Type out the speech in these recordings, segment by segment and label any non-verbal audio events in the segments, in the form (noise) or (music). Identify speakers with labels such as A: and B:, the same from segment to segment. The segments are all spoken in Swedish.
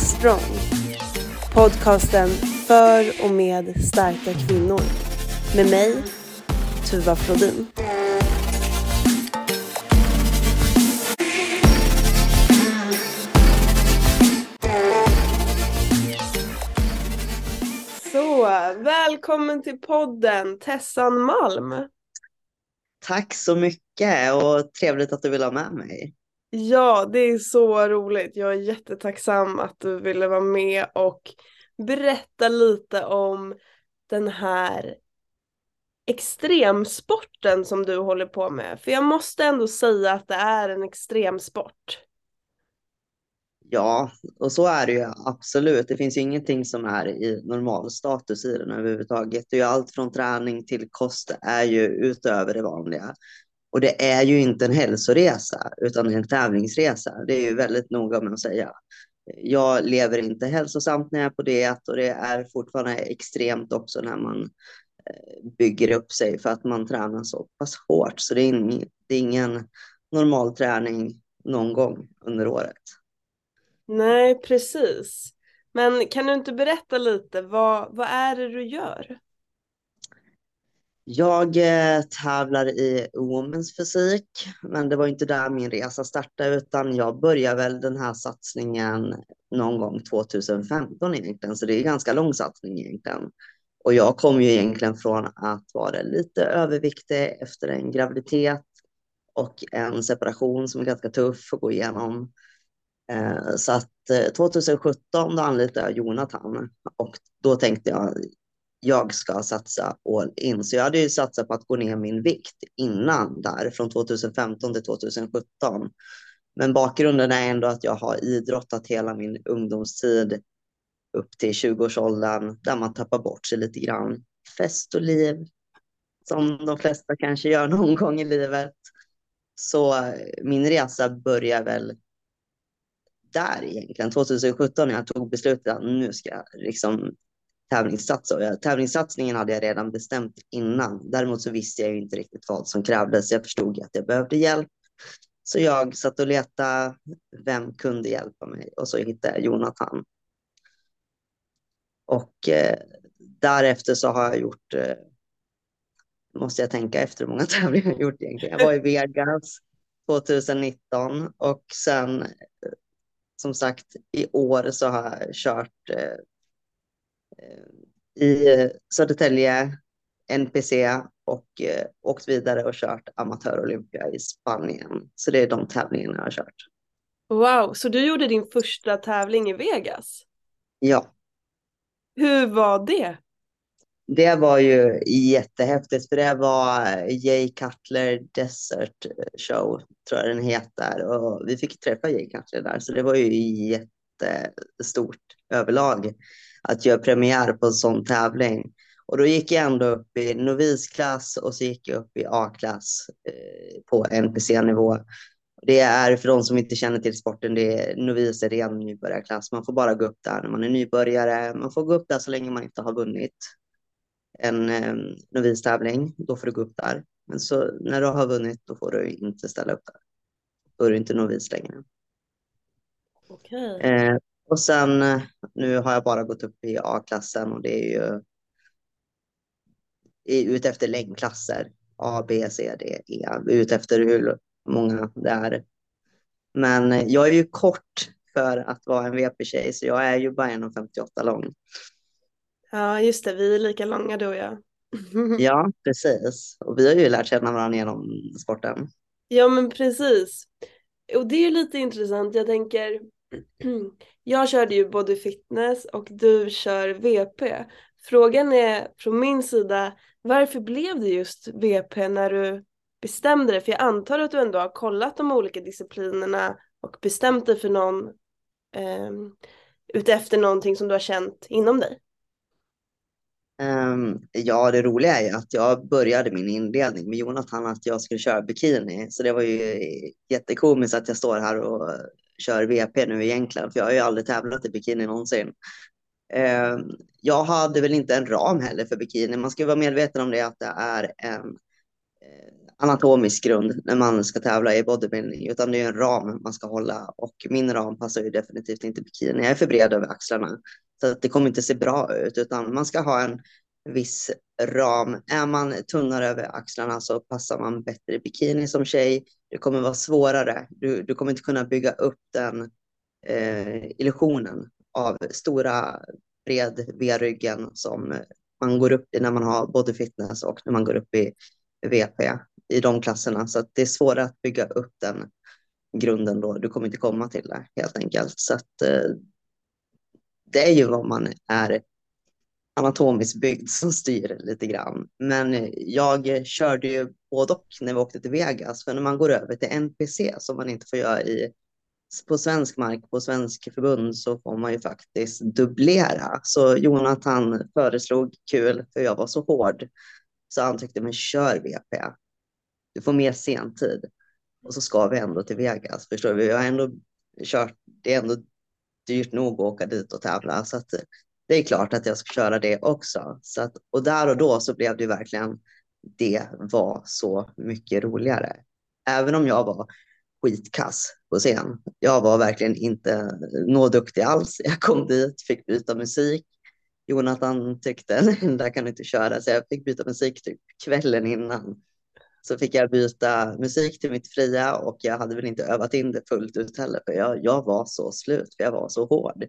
A: Strong. Podcasten för och med starka kvinnor. Med mig, Tuva Flodin. Så, välkommen till podden Tessan Malm.
B: Tack så mycket och trevligt att du vill ha med mig.
A: Ja, det är så roligt. Jag är jättetacksam att du ville vara med och berätta lite om den här extremsporten som du håller på med. För jag måste ändå säga att det är en extremsport.
B: Ja, och så är det ju absolut. Det finns ju ingenting som är i normal status i den överhuvudtaget. Det är ju allt från träning till kost är ju utöver det vanliga. Och det är ju inte en hälsoresa utan en tävlingsresa. Det är ju väldigt noga med att säga. Jag lever inte hälsosamt när jag är på diet och det är fortfarande extremt också när man eh, bygger upp sig för att man tränar så pass hårt. Så det är, ingen, det är ingen normal träning någon gång under året.
A: Nej, precis. Men kan du inte berätta lite, vad, vad är det du gör?
B: Jag eh, tävlar i Women's fysik, men det var inte där min resa startade, utan jag började väl den här satsningen någon gång 2015 egentligen, så det är en ganska lång satsning egentligen. Och jag kom ju egentligen från att vara lite överviktig efter en graviditet och en separation som är ganska tuff att gå igenom. Eh, så att eh, 2017 då anlitade jag Jonathan och då tänkte jag jag ska satsa all in. Så jag hade ju satsat på att gå ner min vikt innan där från 2015 till 2017. Men bakgrunden är ändå att jag har idrottat hela min ungdomstid upp till 20-årsåldern där man tappar bort sig lite grann. Fest och liv som de flesta kanske gör (laughs) någon gång i livet. Så eh, min resa börjar väl där egentligen, 2017 när jag tog beslutet att nu ska jag liksom tävlingssatsa. Eh, tävlingssatsningen hade jag redan bestämt innan. Däremot så visste jag inte riktigt vad som krävdes. Jag förstod att jag behövde hjälp. Så jag satt och letade. Vem kunde hjälpa mig? Och så hittade jag Jonathan. Och eh, därefter så har jag gjort, eh, måste jag tänka efter hur många (laughs) tävlingar jag gjort egentligen. Jag var i Vegas 2019 och sen eh, som sagt i år så har jag kört eh, i Södertälje, NPC och eh, åkt vidare och kört amatör-Olympia i Spanien. Så det är de tävlingarna jag har kört.
A: Wow, så du gjorde din första tävling i Vegas?
B: Ja.
A: Hur var det?
B: Det var ju jättehäftigt för det var Jay Cutler Desert Show, tror jag den heter. Och vi fick träffa Jay Cutler där, så det var ju jättestort överlag att göra premiär på en sån tävling. Och då gick jag ändå upp i novisklass och så gick jag upp i A-klass eh, på NPC-nivå. Det är för de som inte känner till sporten, det är novis är ren nybörjarklass. Man får bara gå upp där när man är nybörjare. Man får gå upp där så länge man inte har vunnit en eh, novistävling. Då får du gå upp där. Men så när du har vunnit, då får du inte ställa upp där. Då är du inte novis längre.
A: Okay.
B: Eh, och sen eh, nu har jag bara gått upp i A-klassen och det är ju ute efter längdklasser. A, B, C, D, E. Ut efter hur många det är. Men eh, jag är ju kort för att vara en VP-tjej så jag är ju bara 1,58 lång.
A: Ja just det, vi är lika långa du och jag. (laughs)
B: ja precis. Och vi har ju lärt känna varandra genom sporten.
A: Ja men precis. Och det är ju lite intressant. Jag tänker jag körde ju både fitness och du kör VP. Frågan är från min sida, varför blev det just VP när du bestämde dig? För jag antar att du ändå har kollat de olika disciplinerna och bestämt dig för någon eh, utefter någonting som du har känt inom dig.
B: Um, ja, det roliga är ju att jag började min inledning med Jonathan att jag skulle köra bikini. Så det var ju jättekomiskt att jag står här och kör VP nu egentligen, för jag har ju aldrig tävlat i bikini någonsin. Eh, jag hade väl inte en ram heller för bikini. Man ska vara medveten om det att det är en, eh, anatomisk grund när man ska tävla i bodybuilding, utan det är en ram man ska hålla och min ram passar ju definitivt inte bikini. Jag är för bred över axlarna så att det kommer inte se bra ut, utan man ska ha en viss ram. Är man tunnare över axlarna så passar man bättre i bikini som tjej. Det kommer vara svårare. Du, du kommer inte kunna bygga upp den eh, illusionen av stora bred V-ryggen som man går upp i när man har både fitness och när man går upp i VP i de klasserna. Så att det är svårare att bygga upp den grunden då. Du kommer inte komma till det helt enkelt. Så att eh, det är ju vad man är anatomiskt byggd som styr lite grann. Men jag körde ju både och när vi åkte till Vegas. För när man går över till NPC som man inte får göra i på svensk mark, på svensk förbund så får man ju faktiskt dubblera. Så Jonathan föreslog kul, för jag var så hård, så han tyckte men kör VP. Du får mer sentid. Och så ska vi ändå till Vegas, förstår du? Vi har ändå kört, det är ändå dyrt nog att åka dit och tävla. Så att det är klart att jag ska köra det också. Så att, och där och då så blev det verkligen, det var så mycket roligare. Även om jag var skitkass på scen. Jag var verkligen inte något duktig alls. Jag kom dit, fick byta musik. Jonathan tyckte, (laughs) där kan du inte köra, så jag fick byta musik typ kvällen innan. Så fick jag byta musik till mitt fria och jag hade väl inte övat in det fullt ut heller, för jag, jag var så slut, för jag var så hård.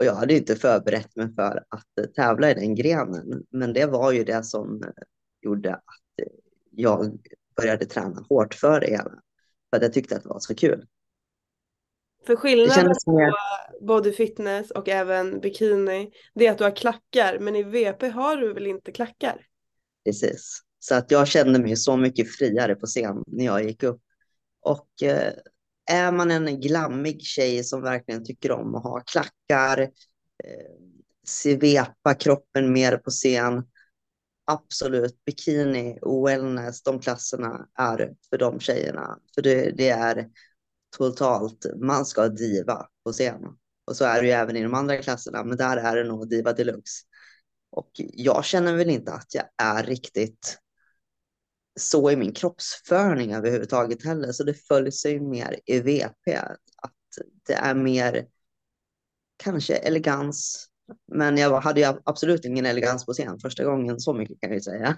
B: Och jag hade inte förberett mig för att tävla i den grenen, men det var ju det som gjorde att jag började träna hårt för det hela. För att jag tyckte att det var så kul.
A: För skillnaden på body fitness och även bikini, det är att du har klackar, men i VP har du väl inte klackar?
B: Precis, så att jag kände mig så mycket friare på scen när jag gick upp. Och eh, är man en glammig tjej som verkligen tycker om att ha klackar, eh, svepa kroppen mer på scen, absolut bikini och wellness, de klasserna är för de tjejerna. För det, det är totalt, man ska diva på scen. Och så är det ju även i de andra klasserna, men där är det nog diva deluxe. Och jag känner väl inte att jag är riktigt så i min kroppsförning överhuvudtaget heller, så det följer sig mer i VP. Att det är mer kanske elegans, men jag hade ju absolut ingen elegans på scen första gången, så mycket kan jag ju säga.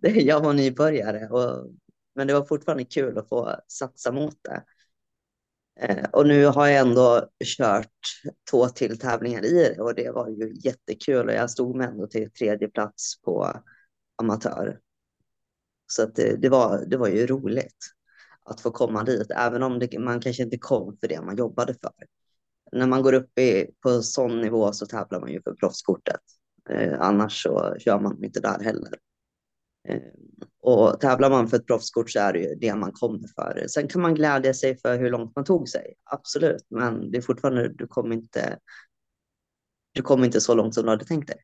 B: (laughs) jag var nybörjare, och, men det var fortfarande kul att få satsa mot det. Eh, och nu har jag ändå kört två till tävlingar i det och det var ju jättekul och jag stod med ändå till tredje plats på amatör. Så att det, det, var, det var ju roligt att få komma dit, även om det, man kanske inte kom för det man jobbade för. När man går upp i, på sån nivå så tävlar man ju för proffskortet. Eh, annars så kör man inte där heller. Eh, och tävlar man för ett proffskort så är det ju det man kommer för. Sen kan man glädja sig för hur långt man tog sig, absolut, men det är fortfarande, du kommer inte, du kommer inte så långt som du hade tänkt dig.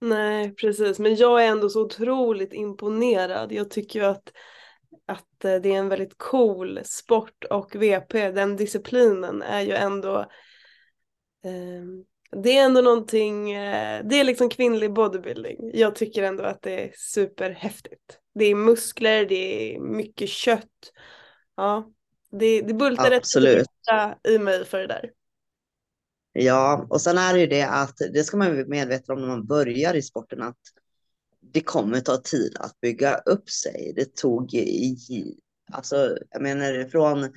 A: Nej, precis, men jag är ändå så otroligt imponerad. Jag tycker ju att, att eh, det är en väldigt cool sport och VP, den disciplinen är ju ändå eh, det är ändå någonting, eh, det är liksom kvinnlig bodybuilding. Jag tycker ändå att det är superhäftigt. Det är muskler, det är mycket kött. Ja, det, det bultar
B: Absolut.
A: rätt i mig för det där.
B: Ja, och sen är det ju det att det ska man vara medveten om när man börjar i sporten att det kommer ta tid att bygga upp sig. Det tog i, alltså jag menar från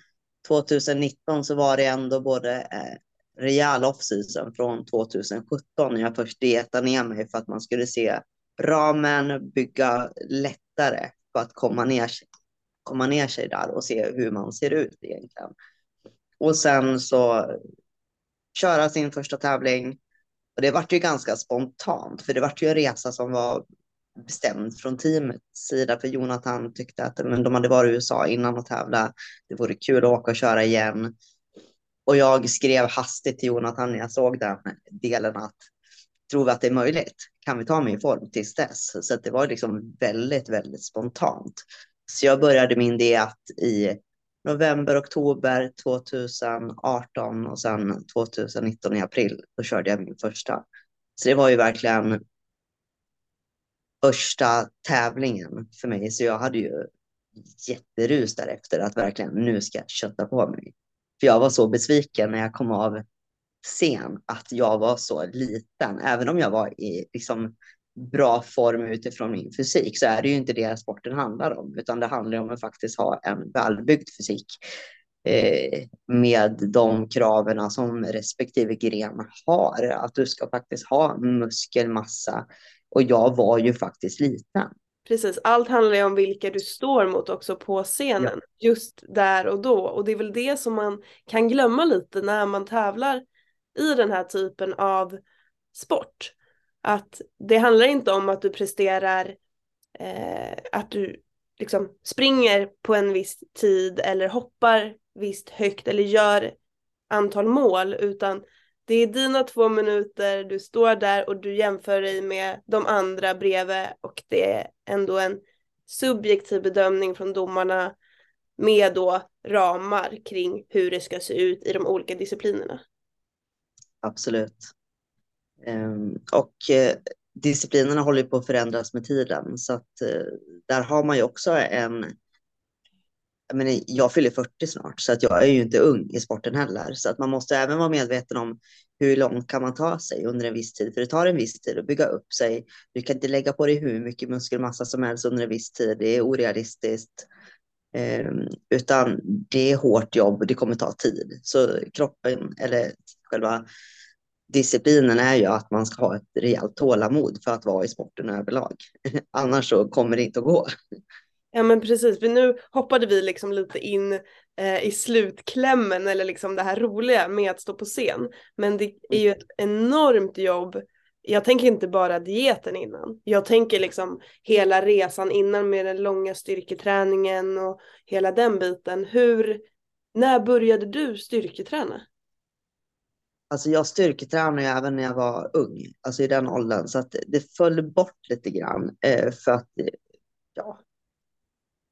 B: 2019 så var det ändå både eh, rejäl off-season från 2017 när jag först dietade ner mig för att man skulle se ramen, bygga lättare för att komma ner, komma ner sig där och se hur man ser ut egentligen. Och sen så köra sin första tävling. Och det vart ju ganska spontant, för det vart ju en resa som var bestämd från teamets sida, för Jonathan tyckte att men de hade varit i USA innan och tävla. Det vore kul att åka och köra igen. Och jag skrev hastigt till Jonathan när jag såg den delen att tror vi att det är möjligt? Kan vi ta mig i form tills dess? Så det var liksom väldigt, väldigt spontant. Så jag började min diet i november, oktober 2018 och sen 2019 i april, då körde jag min första. Så det var ju verkligen första tävlingen för mig, så jag hade ju jätterus därefter att verkligen nu ska jag kötta på mig. För jag var så besviken när jag kom av scen att jag var så liten. Även om jag var i liksom, bra form utifrån min fysik så är det ju inte det sporten handlar om, utan det handlar om att faktiskt ha en välbyggd fysik eh, med de kraven som respektive gren har. Att du ska faktiskt ha muskelmassa. Och jag var ju faktiskt liten.
A: Precis, allt handlar ju om vilka du står mot också på scenen. Ja. Just där och då. Och det är väl det som man kan glömma lite när man tävlar i den här typen av sport. Att det handlar inte om att du presterar, eh, att du liksom springer på en viss tid eller hoppar visst högt eller gör antal mål utan det är dina två minuter, du står där och du jämför dig med de andra bredvid och det är ändå en subjektiv bedömning från domarna med då ramar kring hur det ska se ut i de olika disciplinerna.
B: Absolut. Ehm, och eh, disciplinerna håller på att förändras med tiden så att eh, där har man ju också en jag, menar, jag fyller 40 snart så att jag är ju inte ung i sporten heller. Så att man måste även vara medveten om hur långt kan man ta sig under en viss tid. För det tar en viss tid att bygga upp sig. Du kan inte lägga på dig hur mycket muskelmassa som helst under en viss tid. Det är orealistiskt. Eh, utan det är hårt jobb och det kommer ta tid. Så kroppen eller själva disciplinen är ju att man ska ha ett rejält tålamod för att vara i sporten överlag. (laughs) Annars så kommer det inte att gå.
A: Ja men precis, för nu hoppade vi liksom lite in eh, i slutklämmen eller liksom det här roliga med att stå på scen. Men det är ju ett enormt jobb. Jag tänker inte bara dieten innan. Jag tänker liksom hela resan innan med den långa styrketräningen och hela den biten. Hur, när började du styrketräna?
B: Alltså jag styrketränade ju även när jag var ung, alltså i den åldern, så att det föll bort lite grann eh, för att eh, ja,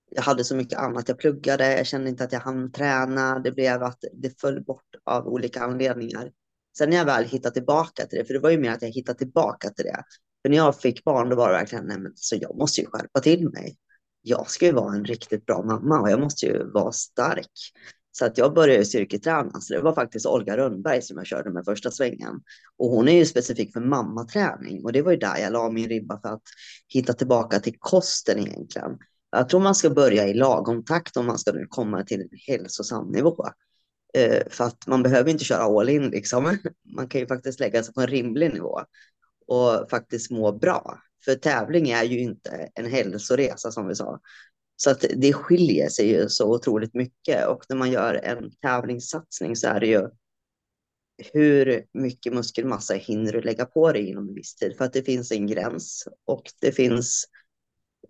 B: jag hade så mycket annat. Jag pluggade, jag kände inte att jag hann träna. Det blev att det föll bort av olika anledningar. Sen när jag väl hittade tillbaka till det, för det var ju mer att jag hittade tillbaka till det. För när jag fick barn, då var det verkligen, nej men så jag måste ju skärpa till mig. Jag ska ju vara en riktigt bra mamma och jag måste ju vara stark. Så att jag började styrketräna. Så det var faktiskt Olga Rönnberg som jag körde med första svängen. Och hon är ju specifik för mammaträning. Och det var ju där jag la min ribba för att hitta tillbaka till kosten egentligen. Jag tror man ska börja i lagom takt om man ska nu komma till en hälsosam nivå. Eh, för att man behöver inte köra all in liksom. (laughs) Man kan ju faktiskt lägga sig på en rimlig nivå och faktiskt må bra. För tävling är ju inte en hälsoresa som vi sa. Så att det skiljer sig ju så otroligt mycket och när man gör en tävlingssatsning så är det ju hur mycket muskelmassa hinner du lägga på dig inom en viss tid? För att det finns en gräns och det finns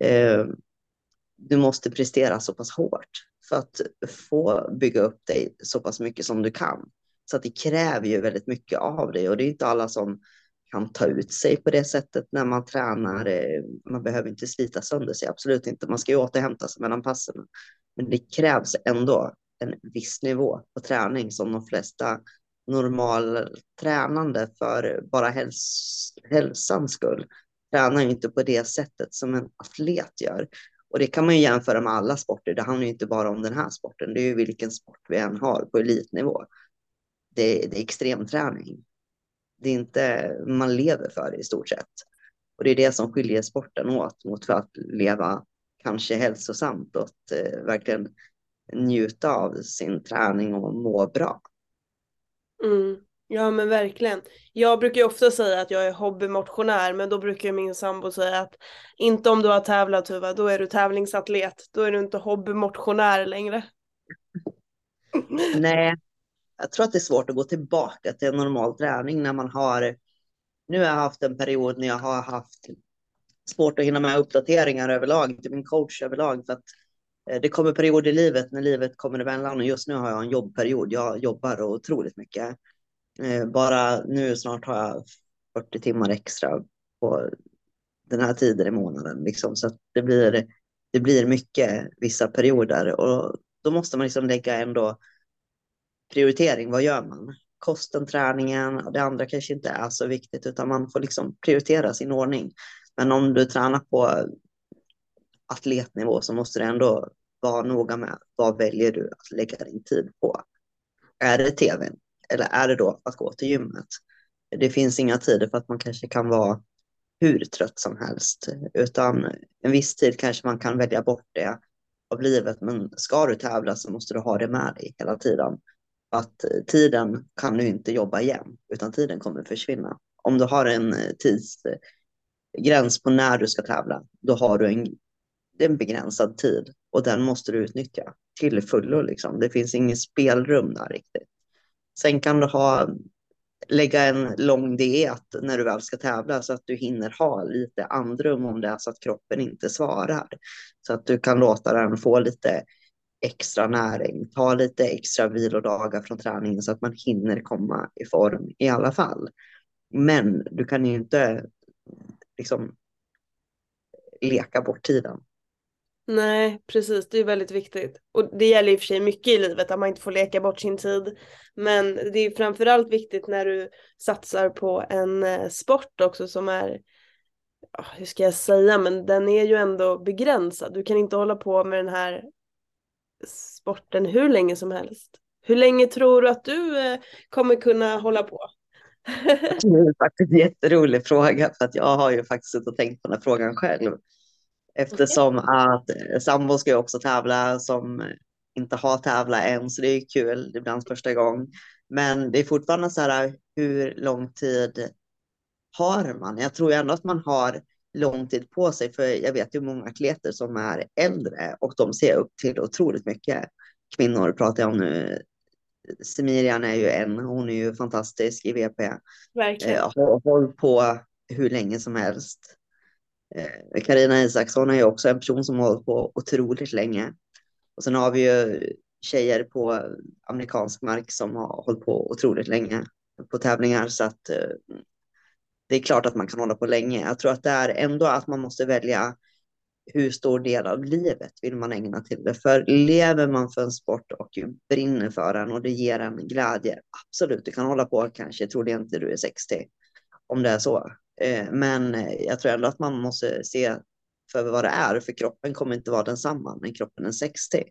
B: eh, du måste prestera så pass hårt för att få bygga upp dig så pass mycket som du kan. Så att det kräver ju väldigt mycket av dig och det är inte alla som kan ta ut sig på det sättet när man tränar. Eh, man behöver inte slita sönder sig, absolut inte. Man ska ju återhämta sig mellan passen. Men det krävs ändå en viss nivå på träning som de flesta normal tränande för bara häls hälsans skull tränar ju inte på det sättet som en atlet gör. Och det kan man ju jämföra med alla sporter. Det handlar ju inte bara om den här sporten. Det är ju vilken sport vi än har på elitnivå. Det, det är extremträning. Det är inte man lever för det i stort sett. Och det är det som skiljer sporten åt mot för att leva kanske hälsosamt och att eh, verkligen njuta av sin träning och må bra.
A: Mm. Ja men verkligen. Jag brukar ju ofta säga att jag är hobbymotionär men då brukar min sambo säga att inte om du har tävlat Tuva, då är du tävlingsatlet. Då är du inte hobbymotionär längre.
B: Nej, jag tror att det är svårt att gå tillbaka till en normal träning när man har. Nu har jag haft en period när jag har haft svårt att hinna med uppdateringar överlag till min coach överlag för att eh, det kommer perioder i livet när livet kommer emellan och just nu har jag en jobbperiod. Jag jobbar otroligt mycket eh, bara nu snart har jag 40 timmar extra på den här tiden i månaden. Liksom, så det, blir, det blir mycket vissa perioder och då måste man liksom lägga ändå prioritering. Vad gör man? Kosten, träningen och det andra kanske inte är så viktigt utan man får liksom prioritera sin ordning. Men om du tränar på atletnivå så måste du ändå vara noga med vad väljer du att lägga din tid på? Är det tvn eller är det då att gå till gymmet? Det finns inga tider för att man kanske kan vara hur trött som helst, utan en viss tid kanske man kan välja bort det av livet. Men ska du tävla så måste du ha det med dig hela tiden. Att tiden kan du inte jobba igen, utan tiden kommer försvinna. Om du har en eh, tidsgräns på när du ska tävla, då har du en, en begränsad tid och den måste du utnyttja till fullo. Liksom. Det finns inget spelrum där riktigt. Sen kan du ha lägga en lång diet när du väl ska tävla så att du hinner ha lite andrum om det är så att kroppen inte svarar. Så att du kan låta den få lite extra näring, ta lite extra vilodagar från träningen så att man hinner komma i form i alla fall. Men du kan ju inte liksom leka bort tiden.
A: Nej, precis. Det är väldigt viktigt. Och det gäller i och för sig mycket i livet att man inte får leka bort sin tid. Men det är framförallt viktigt när du satsar på en eh, sport också som är, hur ska jag säga, men den är ju ändå begränsad. Du kan inte hålla på med den här sporten hur länge som helst. Hur länge tror du att du eh, kommer kunna hålla på?
B: det är faktiskt en jätterolig fråga för att jag har ju faktiskt tänkt på den här frågan själv. Eftersom okay. att eh, sambo ska ju också tävla som inte har tävlat än, så det är kul. Det blir hans första gång. Men det är fortfarande så här, hur lång tid har man? Jag tror ändå att man har lång tid på sig, för jag vet ju många atleter som är äldre och de ser upp till otroligt mycket. Kvinnor pratar jag om nu. Semirian är ju en, hon är ju fantastisk i VP.
A: Verkligen.
B: Eh, har hållit på hur länge som helst. Karina eh, Isaksson är ju också en person som har hållit på otroligt länge. Och sen har vi ju tjejer på amerikansk mark som har hållit på otroligt länge på tävlingar. Så att eh, det är klart att man kan hålla på länge. Jag tror att det är ändå att man måste välja hur stor del av livet vill man ägna till det. För lever man för en sport och brinner för den och det ger en glädje, absolut, du kan hålla på kanske, troligen inte du är 60, om det är så. Eh, men jag tror ändå att man måste se för vad det är, för kroppen kommer inte vara densamma när kroppen är 60.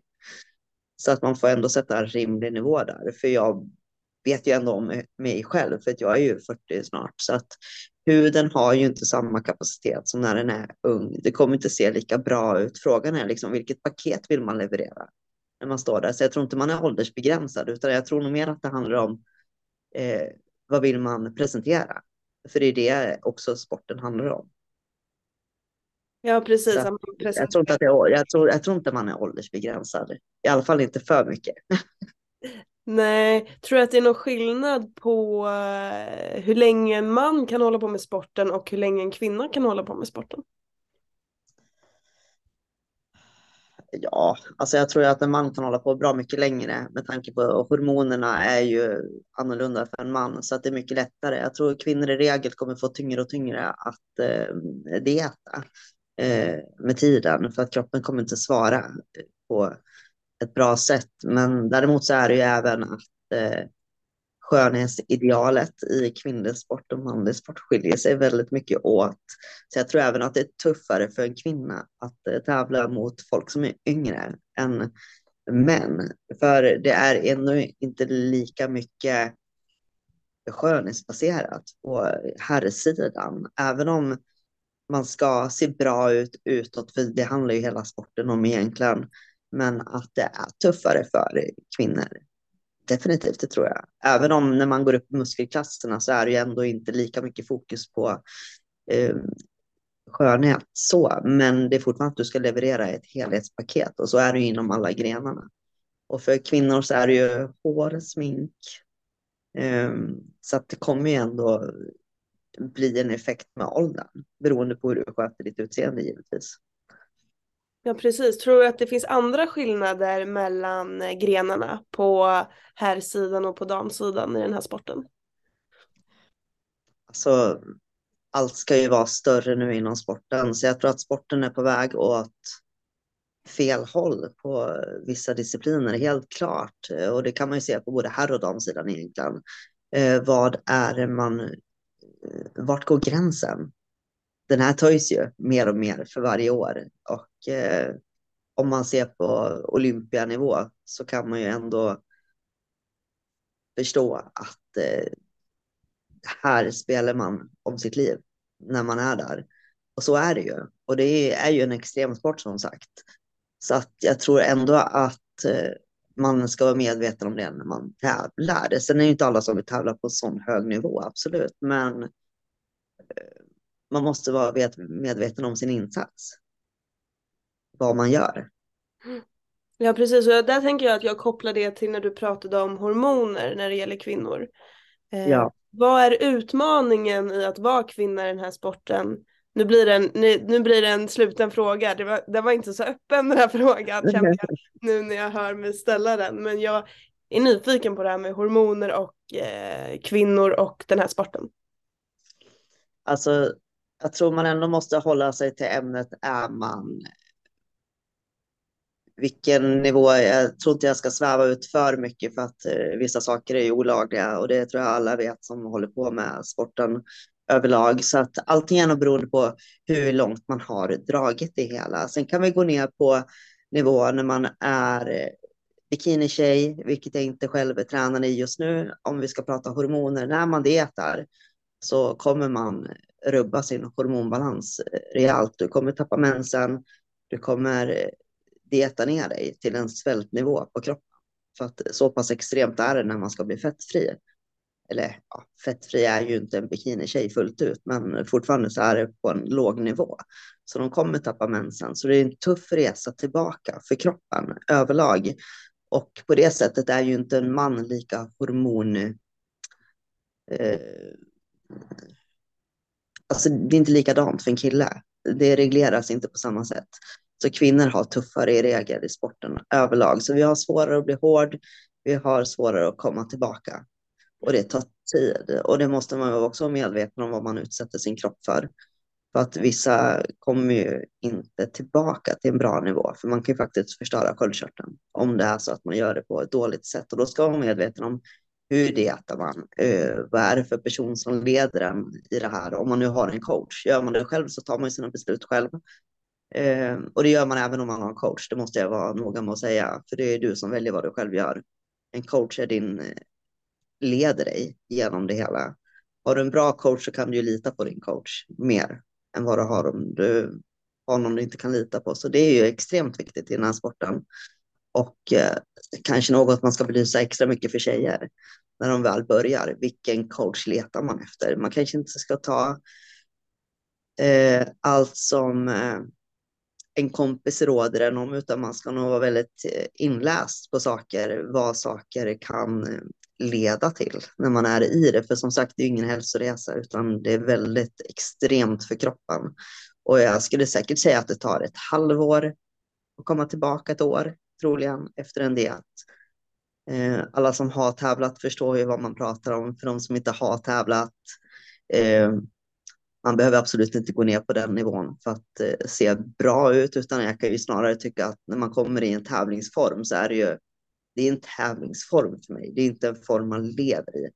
B: Så att man får ändå sätta en rimlig nivå där, för jag vet ju ändå om mig själv, för att jag är ju 40 snart, så att huden har ju inte samma kapacitet som när den är ung. Det kommer inte se lika bra ut. Frågan är liksom vilket paket vill man leverera när man står där? Så jag tror inte man är åldersbegränsad, utan jag tror nog mer att det handlar om eh, vad vill man presentera? För det är det också sporten handlar om.
A: Ja, precis.
B: Så, jag, tror inte att det jag, tror, jag tror inte man är åldersbegränsad. I alla fall inte för mycket. (laughs)
A: Nej, tror du att det är någon skillnad på eh, hur länge en man kan hålla på med sporten och hur länge en kvinna kan hålla på med sporten?
B: Ja, alltså jag tror att en man kan hålla på bra mycket längre med tanke på hormonerna är ju annorlunda för en man så att det är mycket lättare. Jag tror kvinnor i regel kommer få tyngre och tyngre att eh, dieta eh, med tiden för att kroppen kommer inte svara på ett bra sätt. Men däremot så är det ju även att eh, skönhetsidealet i kvinnlig sport och manlig sport skiljer sig väldigt mycket åt. Så jag tror även att det är tuffare för en kvinna att eh, tävla mot folk som är yngre än män. För det är ännu inte lika mycket skönhetsbaserat på herrsidan. Även om man ska se bra ut utåt, för det handlar ju hela sporten om egentligen. Men att det är tuffare för kvinnor Definitivt, det tror jag. Även om när man går upp i muskelklasserna så är det ju ändå inte lika mycket fokus på eh, skönhet så, men det är fortfarande att du ska leverera ett helhetspaket och så är det ju inom alla grenarna. Och för kvinnor så är det ju hår, smink, eh, så att det kommer ju ändå bli en effekt med åldern beroende på hur du sköter ditt utseende givetvis.
A: Ja precis. Tror du att det finns andra skillnader mellan eh, grenarna på herrsidan och på damsidan i den här sporten?
B: Alltså, allt ska ju vara större nu inom sporten, så jag tror att sporten är på väg åt fel håll på vissa discipliner, helt klart. Eh, och det kan man ju se på både herr och damsidan egentligen. Eh, vad är det man... Eh, vart går gränsen? Den här töjs ju mer och mer för varje år och eh, om man ser på olympianivå så kan man ju ändå förstå att eh, här spelar man om sitt liv när man är där. Och så är det ju. Och det är ju en extremsport som sagt. Så att jag tror ändå att eh, man ska vara medveten om det när man tävlar. Sen är det inte alla som vill tävla på sån hög nivå, absolut. Men eh, man måste vara medveten om sin insats. Vad man gör.
A: Ja precis, och där tänker jag att jag kopplar det till när du pratade om hormoner när det gäller kvinnor. Eh, ja. Vad är utmaningen i att vara kvinna i den här sporten? Nu blir det en, nu, nu blir det en sluten fråga, det var, det var inte så öppen den här frågan jag (laughs) nu när jag hör mig ställa den. Men jag är nyfiken på det här med hormoner och eh, kvinnor och den här sporten.
B: Alltså, jag tror man ändå måste hålla sig till ämnet är man vilken nivå, jag tror inte jag ska sväva ut för mycket för att eh, vissa saker är ju olagliga och det tror jag alla vet som håller på med sporten överlag. Så att allting är nog beroende på hur långt man har dragit det hela. Sen kan vi gå ner på nivå när man är eh, bikinitjej, vilket jag inte själv är tränad i just nu. Om vi ska prata hormoner, när man dietar så kommer man rubba sin hormonbalans eh, rejält. Du kommer tappa mensen, du kommer eh, dieta ner dig till en svältnivå på kroppen. För att eh, så pass extremt är det när man ska bli fettfri. Eller ja, fettfri är ju inte en bikinitjej fullt ut, men fortfarande så är det på en låg nivå. Så de kommer tappa mensen. Så det är en tuff resa tillbaka för kroppen överlag. Och på det sättet är ju inte en man lika hormon... Eh, alltså det är inte likadant för en kille. Det regleras inte på samma sätt. Så kvinnor har tuffare i regel i sporten överlag. Så vi har svårare att bli hård. Vi har svårare att komma tillbaka. Och det tar tid. Och det måste man också vara medveten om vad man utsätter sin kropp för. För att vissa kommer ju inte tillbaka till en bra nivå. För man kan ju faktiskt förstöra sköldkörteln om det är så att man gör det på ett dåligt sätt. Och då ska man vara medveten om hur dietar man? Eh, vad är det för person som leder en i det här? Om man nu har en coach. Gör man det själv så tar man ju sina beslut själv. Eh, och det gör man även om man har en coach, det måste jag vara noga med att säga, för det är du som väljer vad du själv gör. En coach är din, eh, leder dig genom det hela. Har du en bra coach så kan du ju lita på din coach mer än vad du har om du har någon du inte kan lita på. Så det är ju extremt viktigt i den här sporten. Och eh, kanske något man ska belysa extra mycket för tjejer när de väl börjar. Vilken coach letar man efter? Man kanske inte ska ta eh, allt som eh, en kompis råder en om, utan man ska nog vara väldigt eh, inläst på saker, vad saker kan eh, leda till när man är i det. För som sagt, det är ingen hälsoresa, utan det är väldigt extremt för kroppen. Och jag skulle säkert säga att det tar ett halvår att komma tillbaka ett år, troligen, efter en diet. Eh, alla som har tävlat förstår ju vad man pratar om. För de som inte har tävlat, eh, man behöver absolut inte gå ner på den nivån för att eh, se bra ut, utan jag kan ju snarare tycka att när man kommer i en tävlingsform så är det ju det är en tävlingsform för mig. Det är inte en form man lever i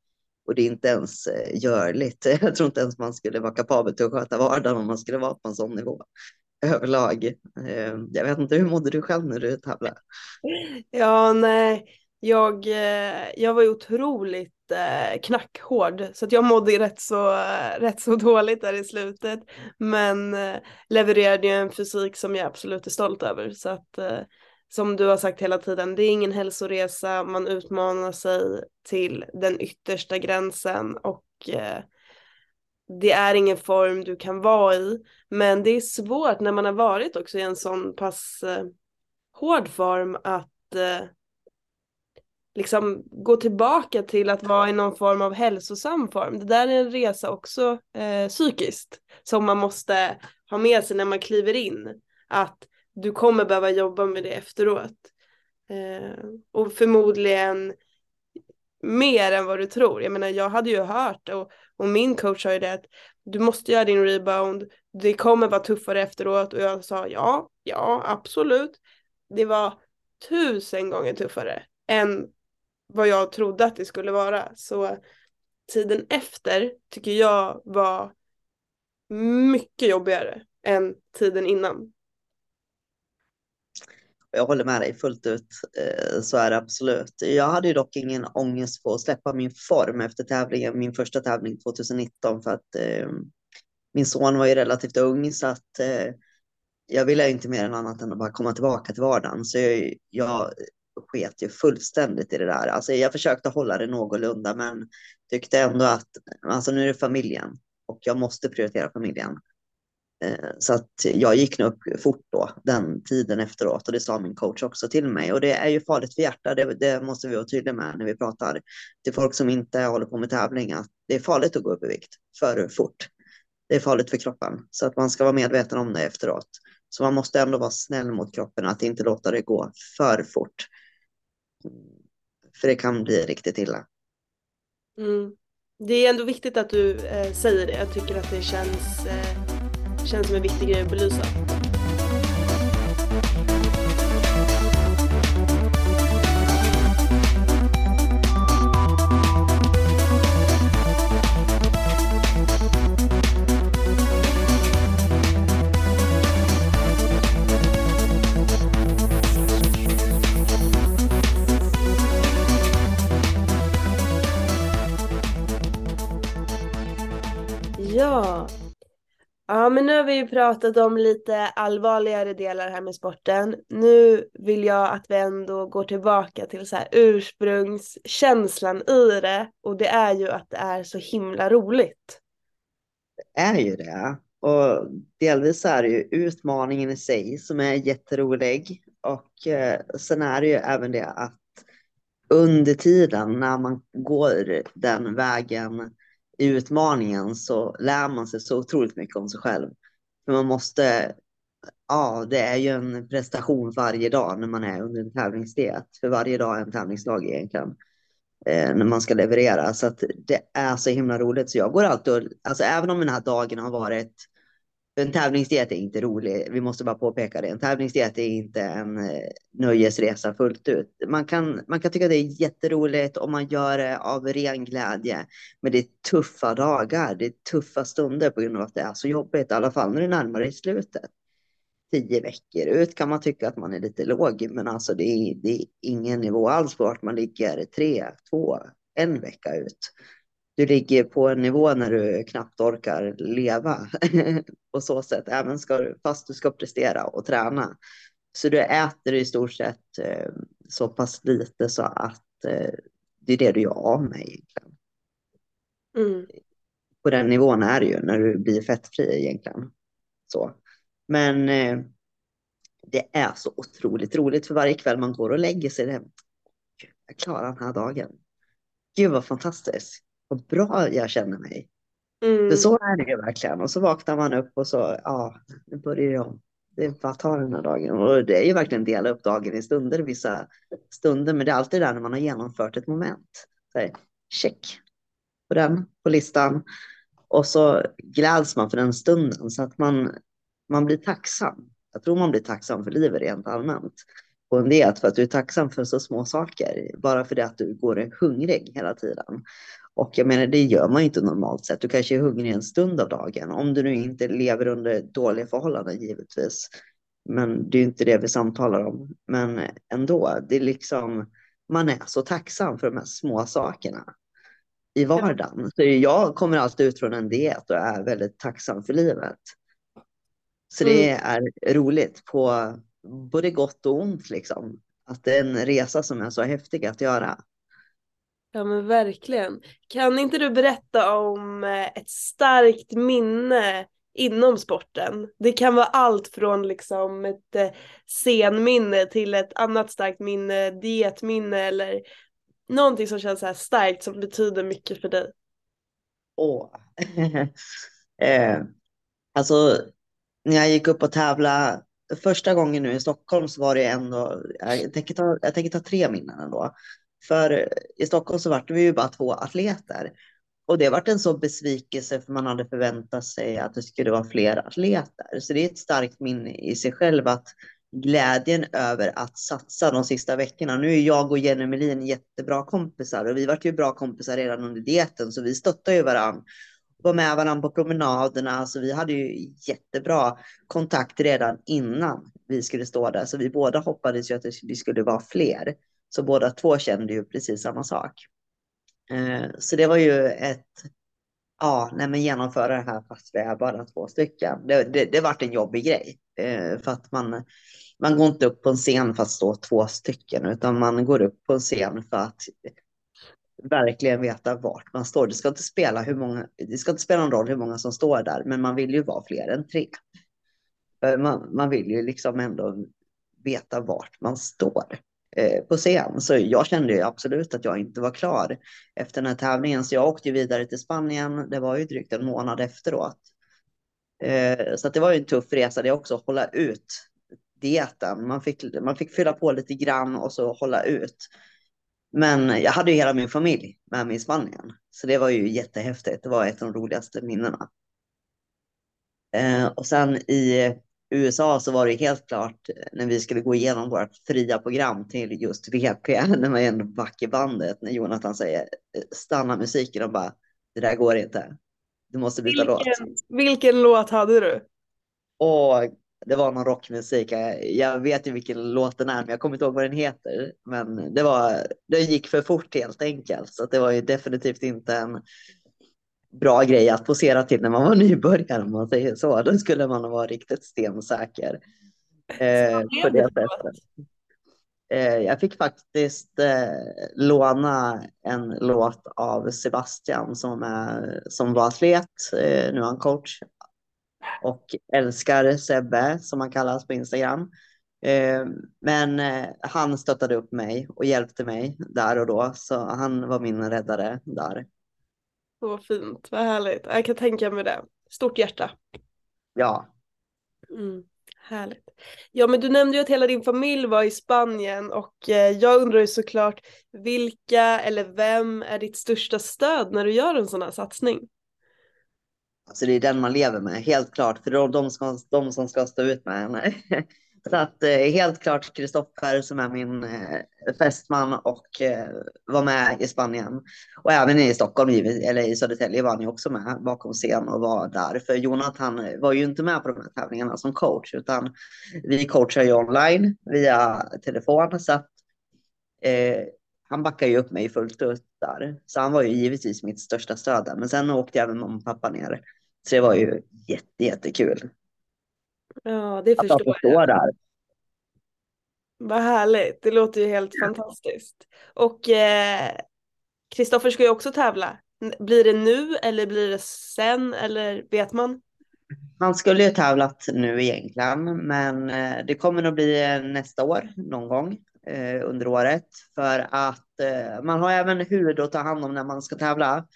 B: och det är inte ens eh, görligt. (laughs) Jag tror inte ens man skulle vara kapabel till att sköta vardagen om man skulle vara på en sån nivå (laughs) överlag. Eh, jag vet inte, hur mådde du själv när du tävlade?
A: Ja, nej, jag, eh, jag var ju otroligt eh, knackhård så att jag mådde rätt så, eh, rätt så (laughs) dåligt där i slutet. Men levererade ju en fysik som jag absolut är stolt över. Så att som du har sagt hela tiden, det är ingen hälsoresa, man utmanar sig till den yttersta gränsen och det är ingen form du kan vara i. Men det är svårt när man har varit också i en sån pass hård form att eh, liksom gå tillbaka till att vara i någon form av hälsosam form. Det där är en resa också eh, psykiskt som man måste ha med sig när man kliver in. Att du kommer behöva jobba med det efteråt. Eh, och förmodligen mer än vad du tror. Jag menar jag hade ju hört och, och min coach sa ju det att du måste göra din rebound, det kommer vara tuffare efteråt och jag sa ja, ja absolut. Det var tusen gånger tuffare än vad jag trodde att det skulle vara. Så tiden efter tycker jag var mycket jobbigare än tiden innan.
B: Jag håller med dig fullt ut. Eh, så är det absolut. Jag hade ju dock ingen ångest på att släppa min form efter tävlingen, min första tävling 2019 för att eh, min son var ju relativt ung så att eh, jag ville inte mer än annat än att bara komma tillbaka till vardagen. Så jag, jag sket ju fullständigt i det där. Alltså jag försökte hålla det någorlunda men tyckte ändå att alltså nu är det familjen och jag måste prioritera familjen. Eh, så att jag gick nog upp fort då, den tiden efteråt och det sa min coach också till mig. Och det är ju farligt för hjärtat, det, det måste vi vara tydliga med när vi pratar till folk som inte håller på med tävling, att det är farligt att gå upp i vikt för fort. Det är farligt för kroppen, så att man ska vara medveten om det efteråt. Så man måste ändå vara snäll mot kroppen, att inte låta det gå för fort. För det kan bli riktigt illa.
A: Mm. Det är ändå viktigt att du eh, säger det. Jag tycker att det känns, eh, känns som en viktig grej att belysa. Ja, men nu har vi ju pratat om lite allvarligare delar här med sporten. Nu vill jag att vi ändå går tillbaka till så här ursprungskänslan i det och det är ju att det är så himla roligt.
B: Det är ju det. Och delvis är det ju utmaningen i sig som är jätterolig. Och eh, sen är det ju även det att under tiden när man går den vägen i utmaningen så lär man sig så otroligt mycket om sig själv. För man måste, ja, det är ju en prestation varje dag när man är under en tävlingsdiet. För varje dag är en tävlingsdag egentligen. Eh, när man ska leverera. Så att det är så himla roligt. Så jag går alltid, och, alltså även om den här dagen har varit en tävlingsdiet är inte rolig. Vi måste bara påpeka det. En tävlingsdiet är inte en eh, nöjesresa fullt ut. Man kan, man kan tycka det är jätteroligt om man gör det av ren glädje. Men det är tuffa dagar. Det är tuffa stunder på grund av att det är så jobbigt. I alla fall när det närmar sig slutet. Tio veckor ut kan man tycka att man är lite låg. Men alltså det är, det är ingen nivå alls på vart man ligger tre, två, en vecka ut du ligger på en nivå när du knappt orkar leva (laughs) på så sätt, även ska du, fast du ska prestera och träna. Så du äter i stort sett eh, så pass lite så att eh, det är det du gör av med egentligen. Mm. På den nivån är det ju när du blir fettfri egentligen. Så. Men eh, det är så otroligt roligt för varje kväll man går och lägger sig. Det, jag klarar den här dagen. Gud vad fantastiskt vad bra jag känner mig. Mm. För så är det ju verkligen. Och så vaknar man upp och så, ja, nu börjar det om. Det är bara att ta den här dagen. Och det är ju verkligen dela upp dagen i stunder, vissa stunder. Men det är alltid där när man har genomfört ett moment. Så här, check på den, på listan. Och så gläds man för den stunden så att man, man blir tacksam. Jag tror man blir tacksam för livet rent allmänt på en diet för att du är tacksam för så små saker. Bara för det att du går hungrig hela tiden. Och jag menar, det gör man ju inte normalt sett. Du kanske är hungrig en stund av dagen, om du nu inte lever under dåliga förhållanden givetvis. Men det är inte det vi samtalar om. Men ändå, det är liksom, man är så tacksam för de här små sakerna i vardagen. Så jag kommer alltid ut från en diet och är väldigt tacksam för livet. Så det mm. är roligt på både gott och ont liksom. Att det är en resa som är så häftig att göra.
A: Ja men verkligen. Kan inte du berätta om eh, ett starkt minne inom sporten? Det kan vara allt från liksom ett eh, scenminne till ett annat starkt minne, dietminne eller någonting som känns så här starkt som betyder mycket för dig.
B: Åh. (laughs) eh, alltså när jag gick upp och tävla första gången nu i Stockholm så var det ändå, jag tänker ta, jag tänker ta tre minnen ändå. För i Stockholm så var vi ju bara två atleter. Och det varit en sån besvikelse för man hade förväntat sig att det skulle vara fler atleter. Så det är ett starkt minne i sig själv att glädjen över att satsa de sista veckorna. Nu är jag och Jenny Melin jättebra kompisar och vi vart ju bra kompisar redan under dieten så vi stöttar ju varandra. Var med varandra på promenaderna så vi hade ju jättebra kontakt redan innan vi skulle stå där. Så vi båda hoppades ju att vi skulle vara fler. Så båda två kände ju precis samma sak. Eh, så det var ju ett, ja, nej men genomföra det här fast vi är bara två stycken. Det, det, det vart en jobbig grej. Eh, för att man, man går inte upp på en scen för att stå två stycken, utan man går upp på en scen för att verkligen veta vart man står. Det ska inte spela hur många, det ska inte spela någon roll hur många som står där, men man vill ju vara fler än tre. Eh, man, man vill ju liksom ändå veta vart man står Eh, på scen. Så jag kände ju absolut att jag inte var klar efter den här tävlingen. Så jag åkte ju vidare till Spanien. Det var ju drygt en månad efteråt. Eh, så det var ju en tuff resa det också, att hålla ut dieten. Man fick, man fick fylla på lite grann och så hålla ut. Men jag hade ju hela min familj med mig i Spanien. Så det var ju jättehäftigt. Det var ett av de roligaste minnena. Eh, och sen i USA så var det helt klart när vi skulle gå igenom vårt fria program till just VP, (laughs) när man en back i bandet, när Jonathan säger stanna musiken och bara det där går inte. Du måste byta
A: vilken,
B: låt.
A: Vilken låt hade du?
B: Och det var någon rockmusik. Jag vet ju vilken låt den är, men jag kommer inte ihåg vad den heter. Men det var, det gick för fort helt enkelt, så det var ju definitivt inte en bra grej att posera till när man var (laughs) nybörjare om man säger så. Då skulle man vara riktigt stensäker. Eh, på det sättet. Eh, jag fick faktiskt eh, låna en låt av Sebastian som, är, som var atlet, eh, nu är han coach och älskar Sebbe som han kallas på Instagram. Eh, men eh, han stöttade upp mig och hjälpte mig där och då, så han var min räddare där.
A: Så fint, vad härligt. Jag kan tänka mig det. Stort hjärta.
B: Ja.
A: Mm, härligt. Ja, men du nämnde ju att hela din familj var i Spanien och eh, jag undrar ju såklart vilka eller vem är ditt största stöd när du gör en sån här satsning?
B: Alltså det är den man lever med, helt klart. För de, de, ska, de som ska stå ut med henne. Så att eh, helt klart Kristoffer som är min eh, fästman och eh, var med i Spanien. Och även i Stockholm, eller i Södertälje var han ju också med bakom scen och var där. För Jonathan var ju inte med på de här tävlingarna som coach, utan vi coachar ju online via telefon. Så att, eh, han backar ju upp mig fullt ut där. Så han var ju givetvis mitt största stöd där. Men sen åkte även mamma och pappa ner. Så det var ju jätte, jättekul.
A: Ja, det förstår
B: att jag. Där.
A: Vad härligt, det låter ju helt ja. fantastiskt. Och Kristoffer eh, ska ju också tävla. Blir det nu eller blir det sen eller vet man?
B: Han skulle ju tävlat nu egentligen, men eh, det kommer nog bli nästa år någon gång eh, under året för att eh, man har även hud att ta hand om när man ska tävla.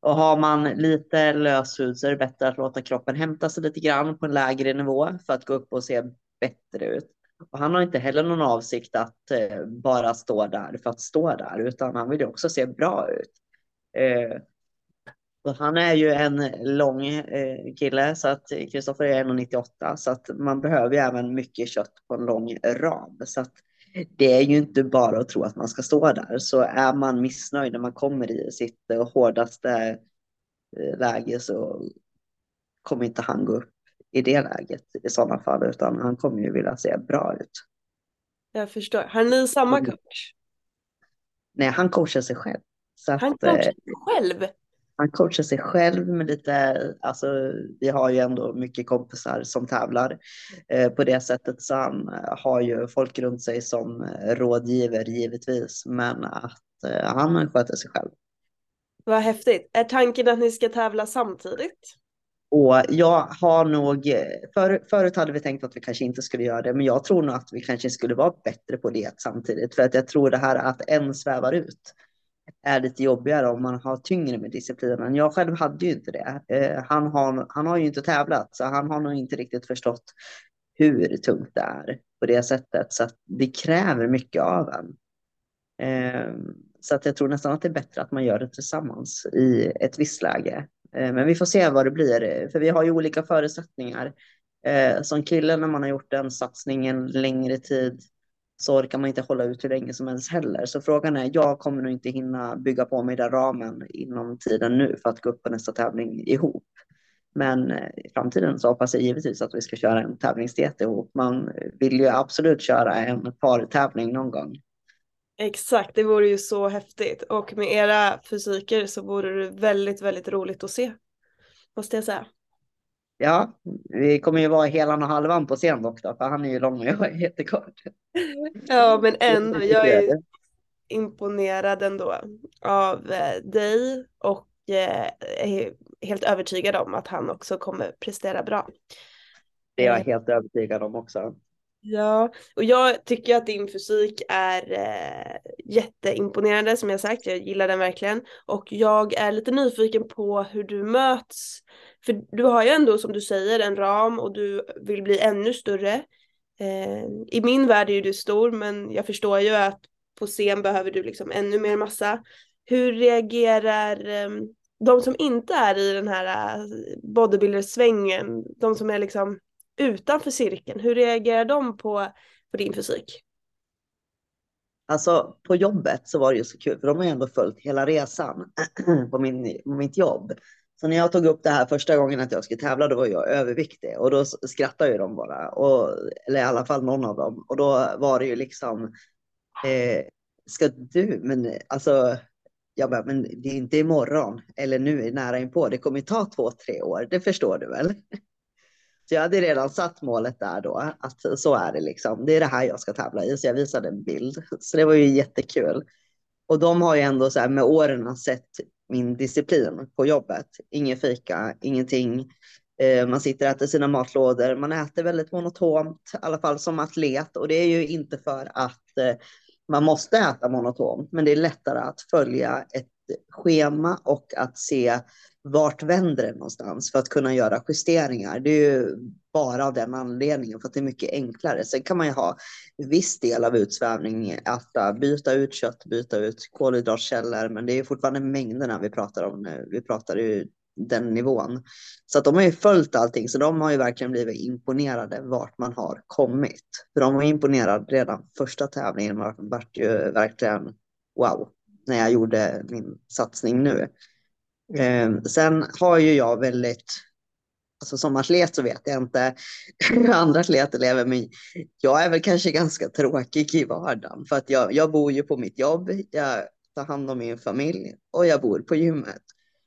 B: Och har man lite löshud så är det bättre att låta kroppen hämta sig lite grann på en lägre nivå för att gå upp och se bättre ut. Och han har inte heller någon avsikt att eh, bara stå där för att stå där, utan han vill ju också se bra ut. Eh, han är ju en lång eh, kille, så att Kristoffer är 1,98, så att man behöver ju även mycket kött på en lång ram. Så att det är ju inte bara att tro att man ska stå där. Så är man missnöjd när man kommer i sitt hårdaste eh, läge så kommer inte han gå upp i det läget i sådana fall, utan han kommer ju vilja se bra ut.
A: Jag förstår. Har ni samma coach?
B: Nej, han coachar sig själv.
A: Så han coachar eh, sig själv?
B: Han coachar sig själv med lite, alltså vi har ju ändå mycket kompisar som tävlar eh, på det sättet så han eh, har ju folk runt sig som eh, rådgiver givetvis men att eh, han sköter sig själv.
A: Vad häftigt. Är tanken att ni ska tävla samtidigt?
B: Och jag har nog, för, förut hade vi tänkt att vi kanske inte skulle göra det, men jag tror nog att vi kanske skulle vara bättre på det samtidigt. För att jag tror det här att en svävar ut är lite jobbigare om man har tyngre med disciplinen. Jag själv hade ju inte det. Eh, han, har, han har ju inte tävlat, så han har nog inte riktigt förstått hur tungt det är på det sättet. Så att det kräver mycket av en. Eh, så att jag tror nästan att det är bättre att man gör det tillsammans i ett visst läge. Eh, men vi får se vad det blir, för vi har ju olika förutsättningar. Som kille när man har gjort den satsningen längre tid så orkar man inte hålla ut hur länge som helst heller. Så frågan är, jag kommer nog inte hinna bygga på mig den ramen inom tiden nu för att gå upp på nästa tävling ihop. Men eh, i framtiden så hoppas jag givetvis att vi ska köra en tävlingsdiet ihop. Man vill ju absolut köra en partävling någon gång.
A: Exakt, det vore ju så häftigt och med era fysiker så vore det väldigt, väldigt roligt att se. Måste jag säga.
B: Ja, vi kommer ju vara helan och halvan på scen dock då, för han är ju lång och jag är jättekort.
A: Ja, men ändå, jag är imponerad ändå av eh, dig och eh, är helt övertygad om att han också kommer prestera bra.
B: Det är jag helt övertygad om också.
A: Ja, och jag tycker att din fysik är eh, jätteimponerande som jag sagt, jag gillar den verkligen. Och jag är lite nyfiken på hur du möts. För du har ju ändå som du säger en ram och du vill bli ännu större. Eh, I min värld är ju du stor men jag förstår ju att på scen behöver du liksom ännu mer massa. Hur reagerar eh, de som inte är i den här bodybuildersvängen? bodybuilder-svängen, de som är liksom utanför cirkeln, hur reagerar de på, på din fysik?
B: Alltså på jobbet så var det ju så kul, för de har ju ändå följt hela resan (clears throat) på, min, på mitt jobb. Så när jag tog upp det här första gången att jag skulle tävla, då var jag överviktig och då skrattade ju de bara, och, eller i alla fall någon av dem. Och då var det ju liksom, eh, ska du, men alltså, jag bara, men det är inte imorgon eller nu nära inpå, det kommer ta två, tre år, det förstår du väl? (laughs) Så jag hade redan satt målet där då, att så är det liksom. Det är det här jag ska tävla i, så jag visade en bild. Så det var ju jättekul. Och de har ju ändå så här med åren sett min disciplin på jobbet. Ingen fika, ingenting. Eh, man sitter och äter sina matlådor. Man äter väldigt monotont, i alla fall som atlet. Och det är ju inte för att eh, man måste äta monotont, men det är lättare att följa ett schema och att se vart vänder det någonstans för att kunna göra justeringar. Det är ju bara av den anledningen för att det är mycket enklare. Sen kan man ju ha viss del av utsvävning, att äh, byta ut kött, byta ut kolhydratkällor, men det är fortfarande mängderna vi pratar om nu. Vi pratar ju den nivån. Så att de har ju följt allting, så de har ju verkligen blivit imponerade vart man har kommit. För de var imponerade redan första tävlingen, vart ju verkligen wow när jag gjorde min satsning nu. Eh, sen har ju jag väldigt, alltså som atlet så vet jag inte hur andra atleter lever, men jag är väl kanske ganska tråkig i vardagen för att jag, jag bor ju på mitt jobb, jag tar hand om min familj och jag bor på gymmet.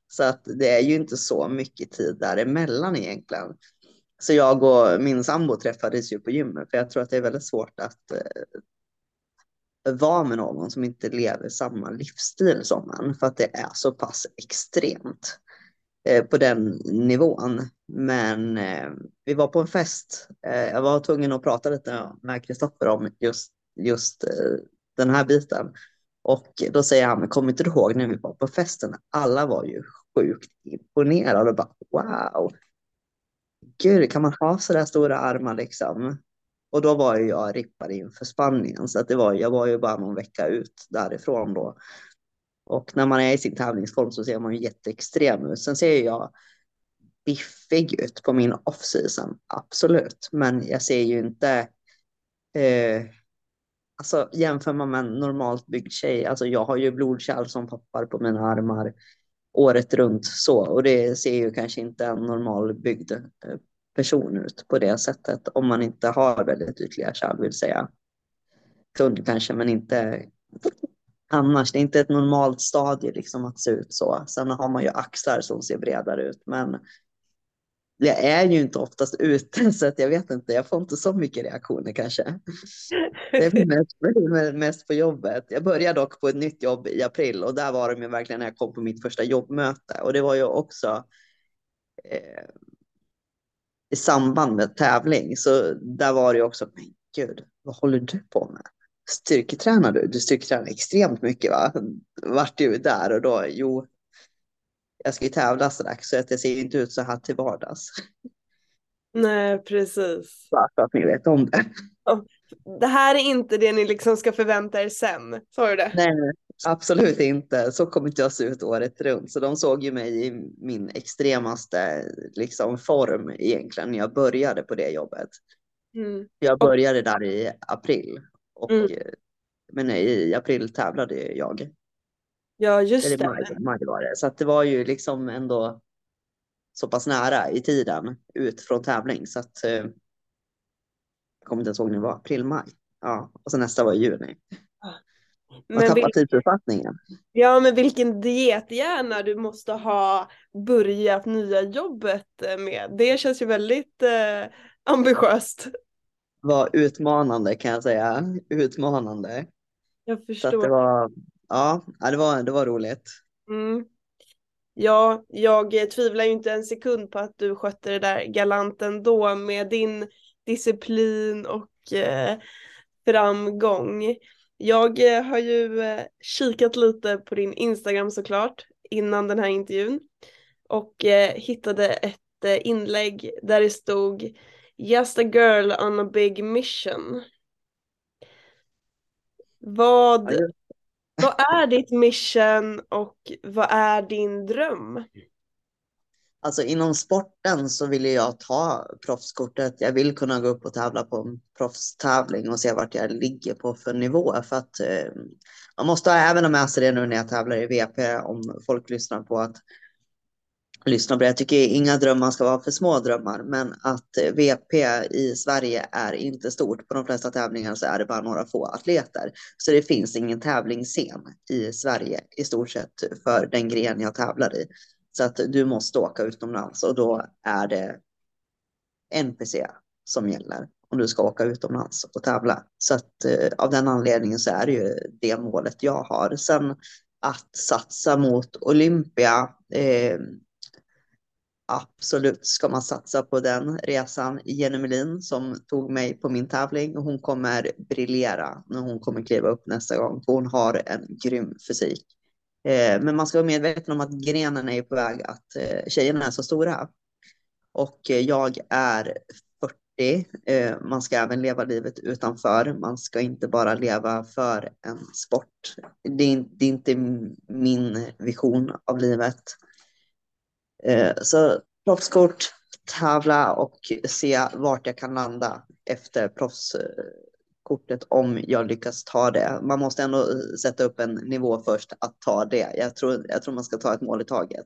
B: Så att det är ju inte så mycket tid däremellan egentligen. Så jag och min sambo träffades ju på gymmet, för jag tror att det är väldigt svårt att eh, vara med någon som inte lever samma livsstil som en för att det är så pass extremt eh, på den nivån. Men eh, vi var på en fest. Eh, jag var tvungen att prata lite med Kristoffer om just, just eh, den här biten. Och då säger han, men kommer inte du ihåg när vi var på festen? Alla var ju sjukt imponerade och bara wow. Gud, kan man ha så där stora armar liksom? Och då var ju jag rippad inför Spanien, så att det var, jag var ju bara någon vecka ut därifrån då. Och när man är i sin tävlingsform så ser man ju jätteextrem ut. Sen ser jag biffig ut på min off-season, absolut. Men jag ser ju inte... Eh, alltså jämför man med en normalt byggd tjej, alltså jag har ju blodkärl som poppar på mina armar året runt så och det ser ju kanske inte en normal byggd eh, person ut på det sättet om man inte har väldigt ytliga kärl vill säga. Kund kanske men inte annars. Det är inte ett normalt stadie liksom att se ut så. Sen har man ju axlar som ser bredare ut men jag är ju inte oftast ute (laughs) så att jag vet inte, jag får inte så mycket reaktioner kanske. Det är mest, mest på jobbet. Jag började dock på ett nytt jobb i april och där var de ju verkligen när jag kom på mitt första jobbmöte och det var ju också eh, i samband med tävling. Så där var det också, men gud, vad håller du på med? Styrketränar du? Du styrketränar extremt mycket va? Vart du där och då? Jo, jag ska ju tävla strax så att jag ser inte ut så här till vardags.
A: Nej, precis.
B: Bara för att ni vet om det.
A: Det här är inte det ni liksom ska förvänta er sen, sa du det?
B: Nej, absolut inte. Så kommer inte jag se ut året runt. Så de såg ju mig i min extremaste liksom, form egentligen när jag började på det jobbet. Mm. Jag började där i april. Och, mm. Men i april tävlade jag.
A: Ja, just
B: Eller det. Maj, maj var det. Så det var ju liksom ändå så pass nära i tiden ut från tävling så att eh, jag kommer inte ens ihåg när det var, april, maj. Ja, och så nästa var i juni. Man
A: Men
B: tidsuppfattningen.
A: ja, men vilken diethjärna du måste ha börjat nya jobbet med. Det känns ju väldigt eh, ambitiöst.
B: var utmanande kan jag säga. Utmanande.
A: Jag
B: Så att det
A: förstår.
B: var, ja, det var, det var roligt.
A: Mm. Ja, jag tvivlar ju inte en sekund på att du skötte det där galant ändå med din disciplin och eh, framgång. Jag eh, har ju eh, kikat lite på din Instagram såklart innan den här intervjun och eh, hittade ett inlägg där det stod Just a girl on a big mission. Vad, vad är ditt mission och vad är din dröm?
B: Alltså inom sporten så vill jag ta proffskortet. Jag vill kunna gå upp och tävla på en proffstävling och se vart jag ligger på för nivå. För att eh, man måste även ha med sig det nu när jag tävlar i VP om folk lyssnar på att lyssna på det. Jag tycker inga drömmar ska vara för små drömmar, men att eh, VP i Sverige är inte stort. På de flesta tävlingar så är det bara några få atleter. Så det finns ingen tävlingsscen i Sverige i stort sett för den gren jag tävlar i. Så att du måste åka utomlands och då är det NPC som gäller om du ska åka utomlands och tävla. Så att eh, av den anledningen så är det ju det målet jag har. Sen att satsa mot Olympia. Eh, absolut ska man satsa på den resan. Jenny Melin som tog mig på min tävling och hon kommer briljera när hon kommer kliva upp nästa gång. Hon har en grym fysik. Eh, men man ska vara medveten om att grenen är på väg att eh, tjejerna är så stora. Och eh, jag är 40. Eh, man ska även leva livet utanför. Man ska inte bara leva för en sport. Det är, det är inte min vision av livet. Eh, så proffskort, tävla och se vart jag kan landa efter eh, kortet om jag lyckas ta det. Man måste ändå sätta upp en nivå först att ta det. Jag tror, jag tror man ska ta ett mål i taget.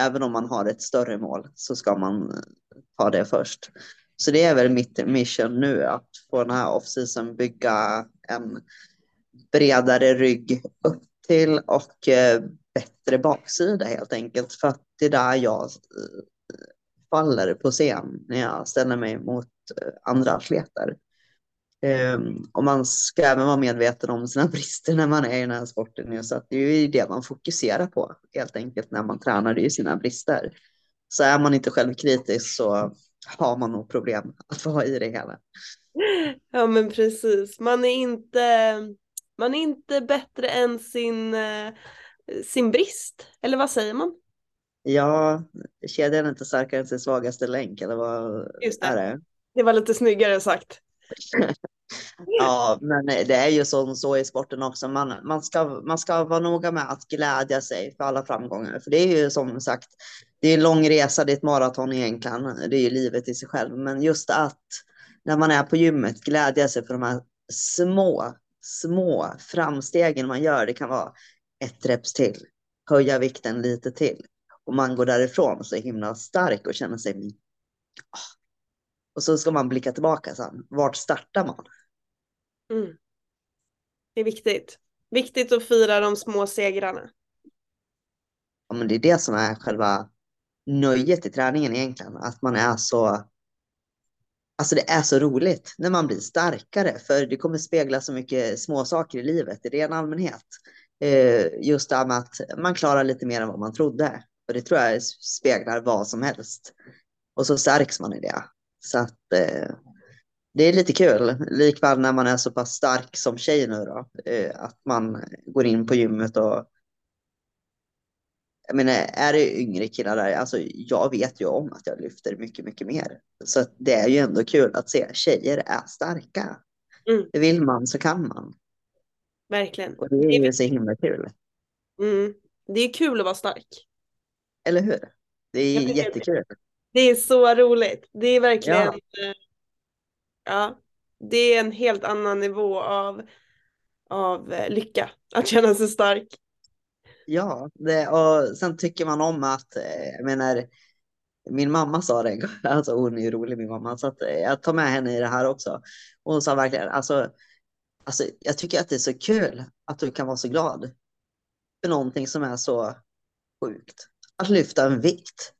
B: Även om man har ett större mål så ska man eh, ta det först. Så det är väl mitt mission nu att få den här off-season bygga en bredare rygg upp till och eh, bättre baksida helt enkelt. För att det är där jag eh, faller på scen när jag ställer mig mot andra atleter. Um, och man ska även vara medveten om sina (laughs) brister när man är i den här sporten. nu. Så att det är ju det man fokuserar på helt enkelt när man tränar, det är ju sina brister. Så är man inte självkritisk så har man nog problem att vara i det hela. (laughs)
A: Ja men precis, man är inte, man är inte bättre än sin, eh, sin brist, eller vad säger man?
B: Ja, kedjan är inte starkare än sin svagaste länk, eller vad
A: Just det.
B: är det?
A: Det var lite snyggare sagt. (laughs)
B: Ja, men det är ju så, så i sporten också. Man, man, ska, man ska vara noga med att glädja sig för alla framgångar. För det är ju som sagt, det är en lång resa, det är ett maraton egentligen. Det är ju livet i sig själv. Men just att när man är på gymmet glädja sig för de här små, små framstegen man gör. Det kan vara ett reps till, höja vikten lite till. Och man går därifrån så himla stark och känner sig... Ah. Och så ska man blicka tillbaka sen. Vart startar man?
A: Mm. Det är viktigt. Viktigt att fira de små segrarna.
B: Ja, men det är det som är själva nöjet i träningen egentligen. Att man är så... Alltså det är så roligt när man blir starkare. För det kommer spegla så mycket små saker i livet i ren allmänhet. Eh, just det här med att man klarar lite mer än vad man trodde. Och det tror jag speglar vad som helst. Och så stärks man i det. Så att eh, det är lite kul. Likväl när man är så pass stark som tjej nu då. Eh, att man går in på gymmet och jag menar, är det yngre killar där, alltså jag vet ju om att jag lyfter mycket, mycket mer. Så det är ju ändå kul att se tjejer är starka.
A: Mm.
B: Vill man så kan man.
A: Verkligen.
B: Och det är ju så himla kul.
A: Mm. Det är kul att vara stark.
B: Eller hur? Det är jättekul.
A: Det är så roligt. Det är verkligen,
B: Ja.
A: Eh, ja, det är en helt annan nivå av, av eh, lycka att känna sig stark.
B: Ja, det, och sen tycker man om att, eh, jag menar, min mamma sa det, (laughs) alltså hon är ju rolig min mamma, så att jag tar med henne i det här också. Hon sa verkligen, alltså, alltså jag tycker att det är så kul att du kan vara så glad för någonting som är så sjukt. Att lyfta en vikt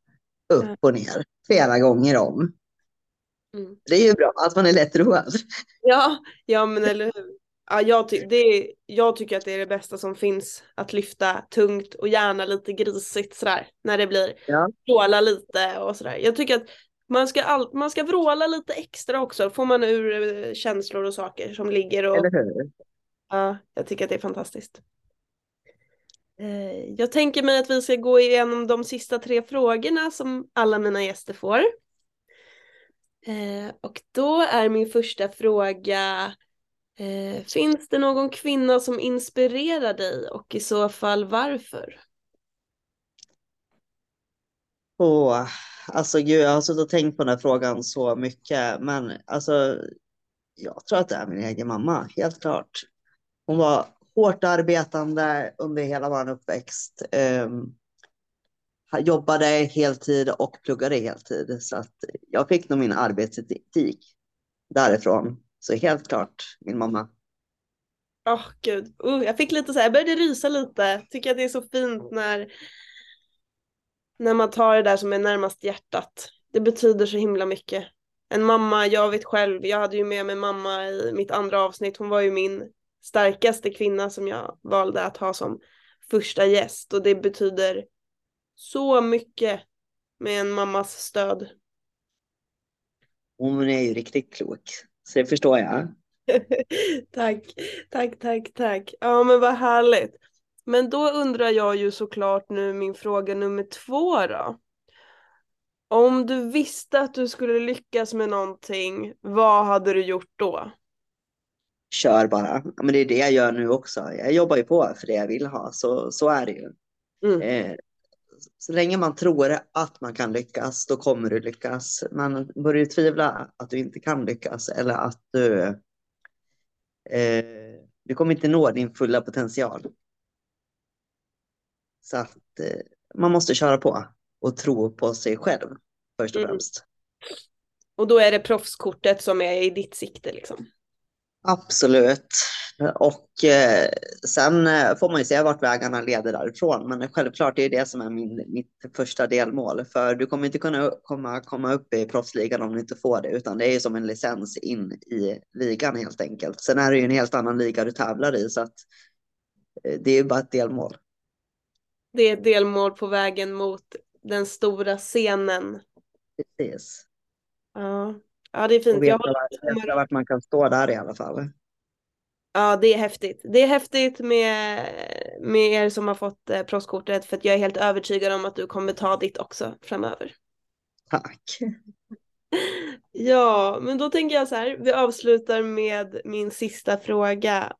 B: upp och ner flera gånger om. Mm. Det är ju bra att man är lätt road. (laughs)
A: Ja, ja men eller hur. Ja, jag, ty det jag tycker att det är det bästa som finns. Att lyfta tungt och gärna lite grisigt sådär. När det blir ja. vråla lite och sådär. Jag tycker att man ska, all, man ska vråla lite extra också. Får man ur eh, känslor och saker som ligger och...
B: Eller hur?
A: Ja, jag tycker att det är fantastiskt. Eh, jag tänker mig att vi ska gå igenom de sista tre frågorna som alla mina gäster får. Eh, och då är min första fråga Eh, finns det någon kvinna som inspirerar dig och i så fall varför?
B: Åh, alltså gud, jag har suttit och tänkt på den här frågan så mycket, men alltså jag tror att det är min egen mamma, helt klart. Hon var hårt arbetande under hela vår uppväxt. Um, jobbade heltid och pluggade heltid, så att jag fick nog min arbetsetik därifrån. Så helt klart min mamma.
A: Åh oh, gud, uh, jag fick lite så här, jag började rysa lite. Tycker att det är så fint när, när man tar det där som är närmast hjärtat. Det betyder så himla mycket. En mamma, jag vet själv, jag hade ju med mig mamma i mitt andra avsnitt. Hon var ju min starkaste kvinna som jag valde att ha som första gäst och det betyder så mycket med en mammas stöd.
B: Hon är ju riktigt klok. Så det förstår jag. (laughs)
A: tack, tack, tack, tack. Ja men vad härligt. Men då undrar jag ju såklart nu min fråga nummer två då. Om du visste att du skulle lyckas med någonting, vad hade du gjort då?
B: Kör bara. Men det är det jag gör nu också. Jag jobbar ju på för det jag vill ha, så, så är det ju. Mm. Eh, så länge man tror att man kan lyckas, då kommer du lyckas. Men börjar tvivla att du inte kan lyckas eller att du, eh, du kommer inte nå din fulla potential. Så att eh, man måste köra på och tro på sig själv först och mm. främst.
A: Och då är det proffskortet som är i ditt sikte liksom?
B: Absolut. Och eh, sen eh, får man ju se vart vägarna leder därifrån. Men självklart är det som är min, mitt första delmål. För du kommer inte kunna komma, komma upp i proffsligan om du inte får det. Utan det är ju som en licens in i ligan helt enkelt. Sen är det ju en helt annan liga du tävlar i. Så att eh, det är ju bara ett delmål.
A: Det är ett delmål på vägen mot den stora scenen.
B: Precis.
A: Ja. Ja, det är fint.
B: Och veta, jag veta vart man kan stå där i alla fall.
A: Ja, det är häftigt. Det är häftigt med, med er som har fått eh, proffskortet för att jag är helt övertygad om att du kommer ta ditt också framöver.
B: Tack. (laughs)
A: Ja, men då tänker jag så här. Vi avslutar med min sista fråga.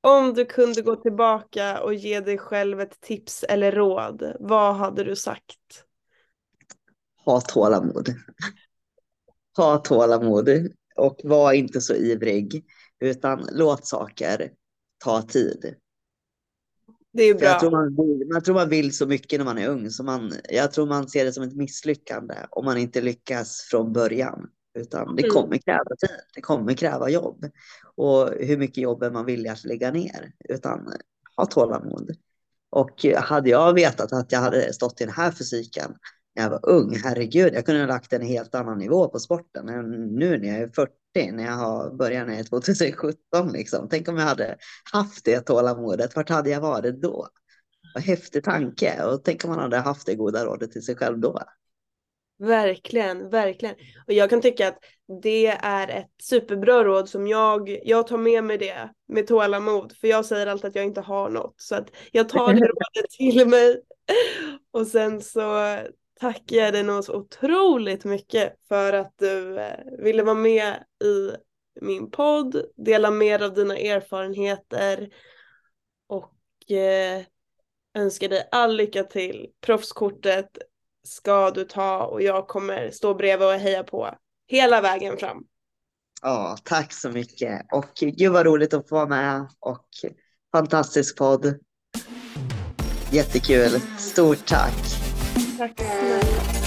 A: Om du kunde gå tillbaka och ge dig själv ett tips eller råd, vad hade du sagt?
B: Ha tålamod ha tålamod och var inte så ivrig, utan låt saker ta tid.
A: Det är bra.
B: Jag tror, man man tror man vill så mycket när man är ung, så man, jag tror man ser det som ett misslyckande om man inte lyckas från början. Utan det mm. kommer kräva tid, det kommer kräva jobb. Och hur mycket jobb är man villig att lägga ner? Utan ha tålamod. Och hade jag vetat att jag hade stått i den här fysiken när jag var ung, herregud, jag kunde ha lagt en helt annan nivå på sporten. Nu när jag är 40, när jag har börjat när jag är 2017, liksom. tänk om jag hade haft det tålamodet, vart hade jag varit då? Vad häftig tanke och tänk om man hade haft det goda rådet till sig själv då.
A: Verkligen, verkligen. Och jag kan tycka att det är ett superbra råd som jag, jag tar med mig det med tålamod. För jag säger alltid att jag inte har något. Så att jag tar det rådet till mig. Och sen så tackar jag dig nog så otroligt mycket för att du eh, ville vara med i min podd, dela mer av dina erfarenheter och eh, önskar dig all lycka till. Proffskortet ska du ta och jag kommer stå bredvid och heja på hela vägen fram.
B: Ja, tack så mycket och gud vad roligt att få vara med och fantastisk podd. Jättekul. Stort tack.
A: Tack snälla.